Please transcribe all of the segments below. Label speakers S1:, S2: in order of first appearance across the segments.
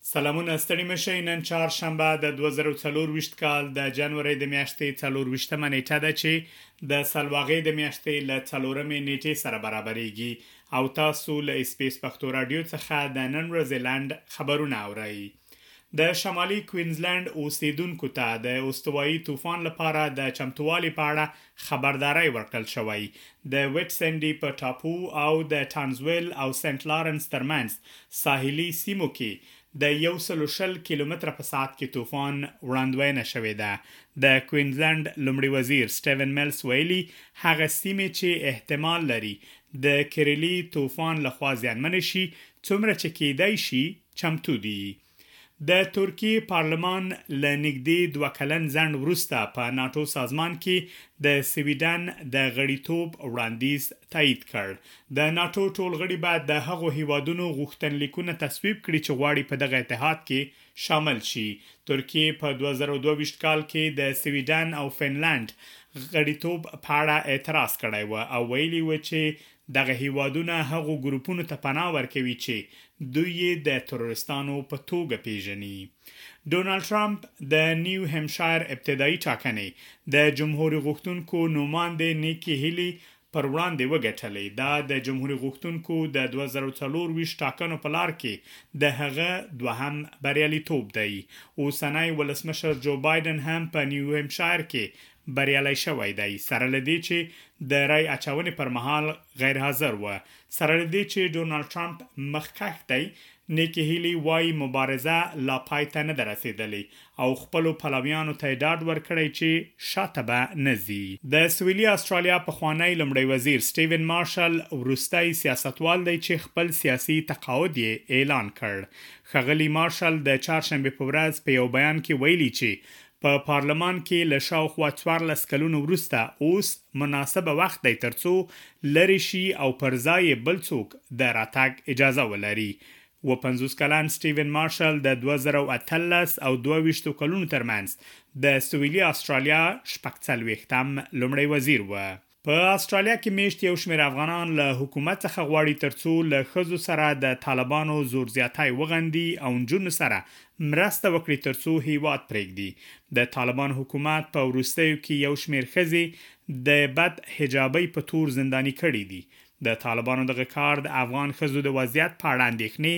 S1: سلامونه ستړي مه شئ نن چهار شنبه د دوه زره او څلور ویشت کال د جنورۍ د میاشتې څلور ویشتمه نېټه ده چې د سلواغې د میاشتې له څلورمې نېټې سره برابرېږي او تاسو له اسپیس پښتو راډیو څخه د نن ورځې لنډ خبرونه اورئ د شمالي کوینزلند اوسیدونکو ته د استوایي طوفان لپاره د چمتووالي په اړه خبرداری ورکړل شوی، د ویټسنډي په ټاپو او د ټانزویل او سنټ لارنس ترمنځ ساحلي سیمو کې د یو سلو شل کیلومتره په ساعت کې توفان وړاندوینه شوې ده. د کوینزلنډ لومړي وزیر سټیون ملس ویلي، هغه سیمې چې احتمال لري د کریلي توفان له خوا زیانمنې شي، څومره چې کیدای شي چمتو دي. د ترکیې پارلمان له نږدې دوه کلن ځنډ وروسته په ناټو سازمان کې د سویډن د غړیتوب وړاندیز تایید کړ. د ناټو ټول غړي به د هغو هېوادونو غوښتنلیکونه تصویب کړي چې غواړي په دغه اتحاد کې شامل شي. ترکیې په دوه زره او دوه ویشت کال کې د سویډن او فنلنډ غړیتوب په اړه اعتراض کړی و او ویلي و چې دغه هیوادونه هغو ګروپونو ته پناه ورکوي چې دوی یې د تروریستانو په توګه پیژني. ډونالډ ټرمپ د نیو همشایر ابتدايي ټاکنې د جمهوري غوښتونکو نوماندې نیکي هیلي پر وړاندې وګټلې، دا د جمهوري غوښتونکو د دوه زره او څلور ویشت ټاکنو په لار کې د هغه دوهم بریالیتوب دی. اوسنی ولسمشر جو بایډن هم په نیو همشایر کې بریالی شوی دی، سره له دې چې د رای اچونې پر مهال غیرحاضر و. سره له دې چې ډونالډ ټرمپ مخکښ دی، نیکي هیلي وايي مبارزه لا پای ته نه ده رسېدلې او خپلو پلویانو ته یې ډاډ ورکړی چې شاته به نه ځي. د سویلي اسټرالیا پخوانی لومړی وزیر سټیون مارشل وروستی سیاستوال دی چې خپل سیاسي تقاعد یې اعلان کړ. ښاغلي مارشل د چهارشنبې په ورځ په یو بیان کې ویلي چې په پارلمان کې له شاوخوا څوارلس کلونو وروسته اوس مناسب وخت دی ترڅو لرې شي او پر ځای یې بل څوک د راتګ اجازه ولري. اووه پنځوس کلن سټیون مارشل د دوه زره او اتلس او دوه ویشت کلونو ترمنځ د سویلي اسټرالیا شپږ څلوېښتم لومړی وزیر و. په اسټرالیا کې میشت یو شمېر افغانان له حکومت څخه غواړي ترڅو له ښځو سره د طالبانو زور زیاتی وغندي او نجونو سره مرسته وکړي ترڅو هیواد پریږدي. د طالبانو حکومت په وروستیو کې یو شمېر ښځې د بد حجابۍ په تور زنداني کړي دي. د طالبانو دغه کار د افغان ښځو د وضعیت په اړه اندیښنې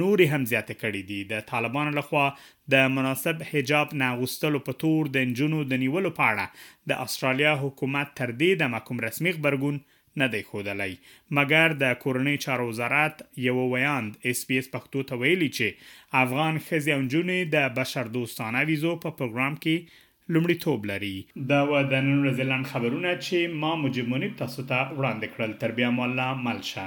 S1: نورې هم زیاته کړې دي، د طالبانو له خوا د مناسب حجاب نه اغوستلو په تور د نجونو د نیولو په اړه د اسټرالیا حکومت تر دې دمه کوم رسمي غبرګون نه دی ښودلی، مګر د کورنیو چارو وزارت یوه ویاند ایس بي ایس پښتو ته ویلي چې افغان ښځې او نجونې د بشردوستانه ویزو په پروګرام کې لومړیتوب لري. دا وه د نن ورځې لنډ خبرونه چې ما مجیب منیب تاسو ته وړاندې کړل تر بیا مو الله مل شه.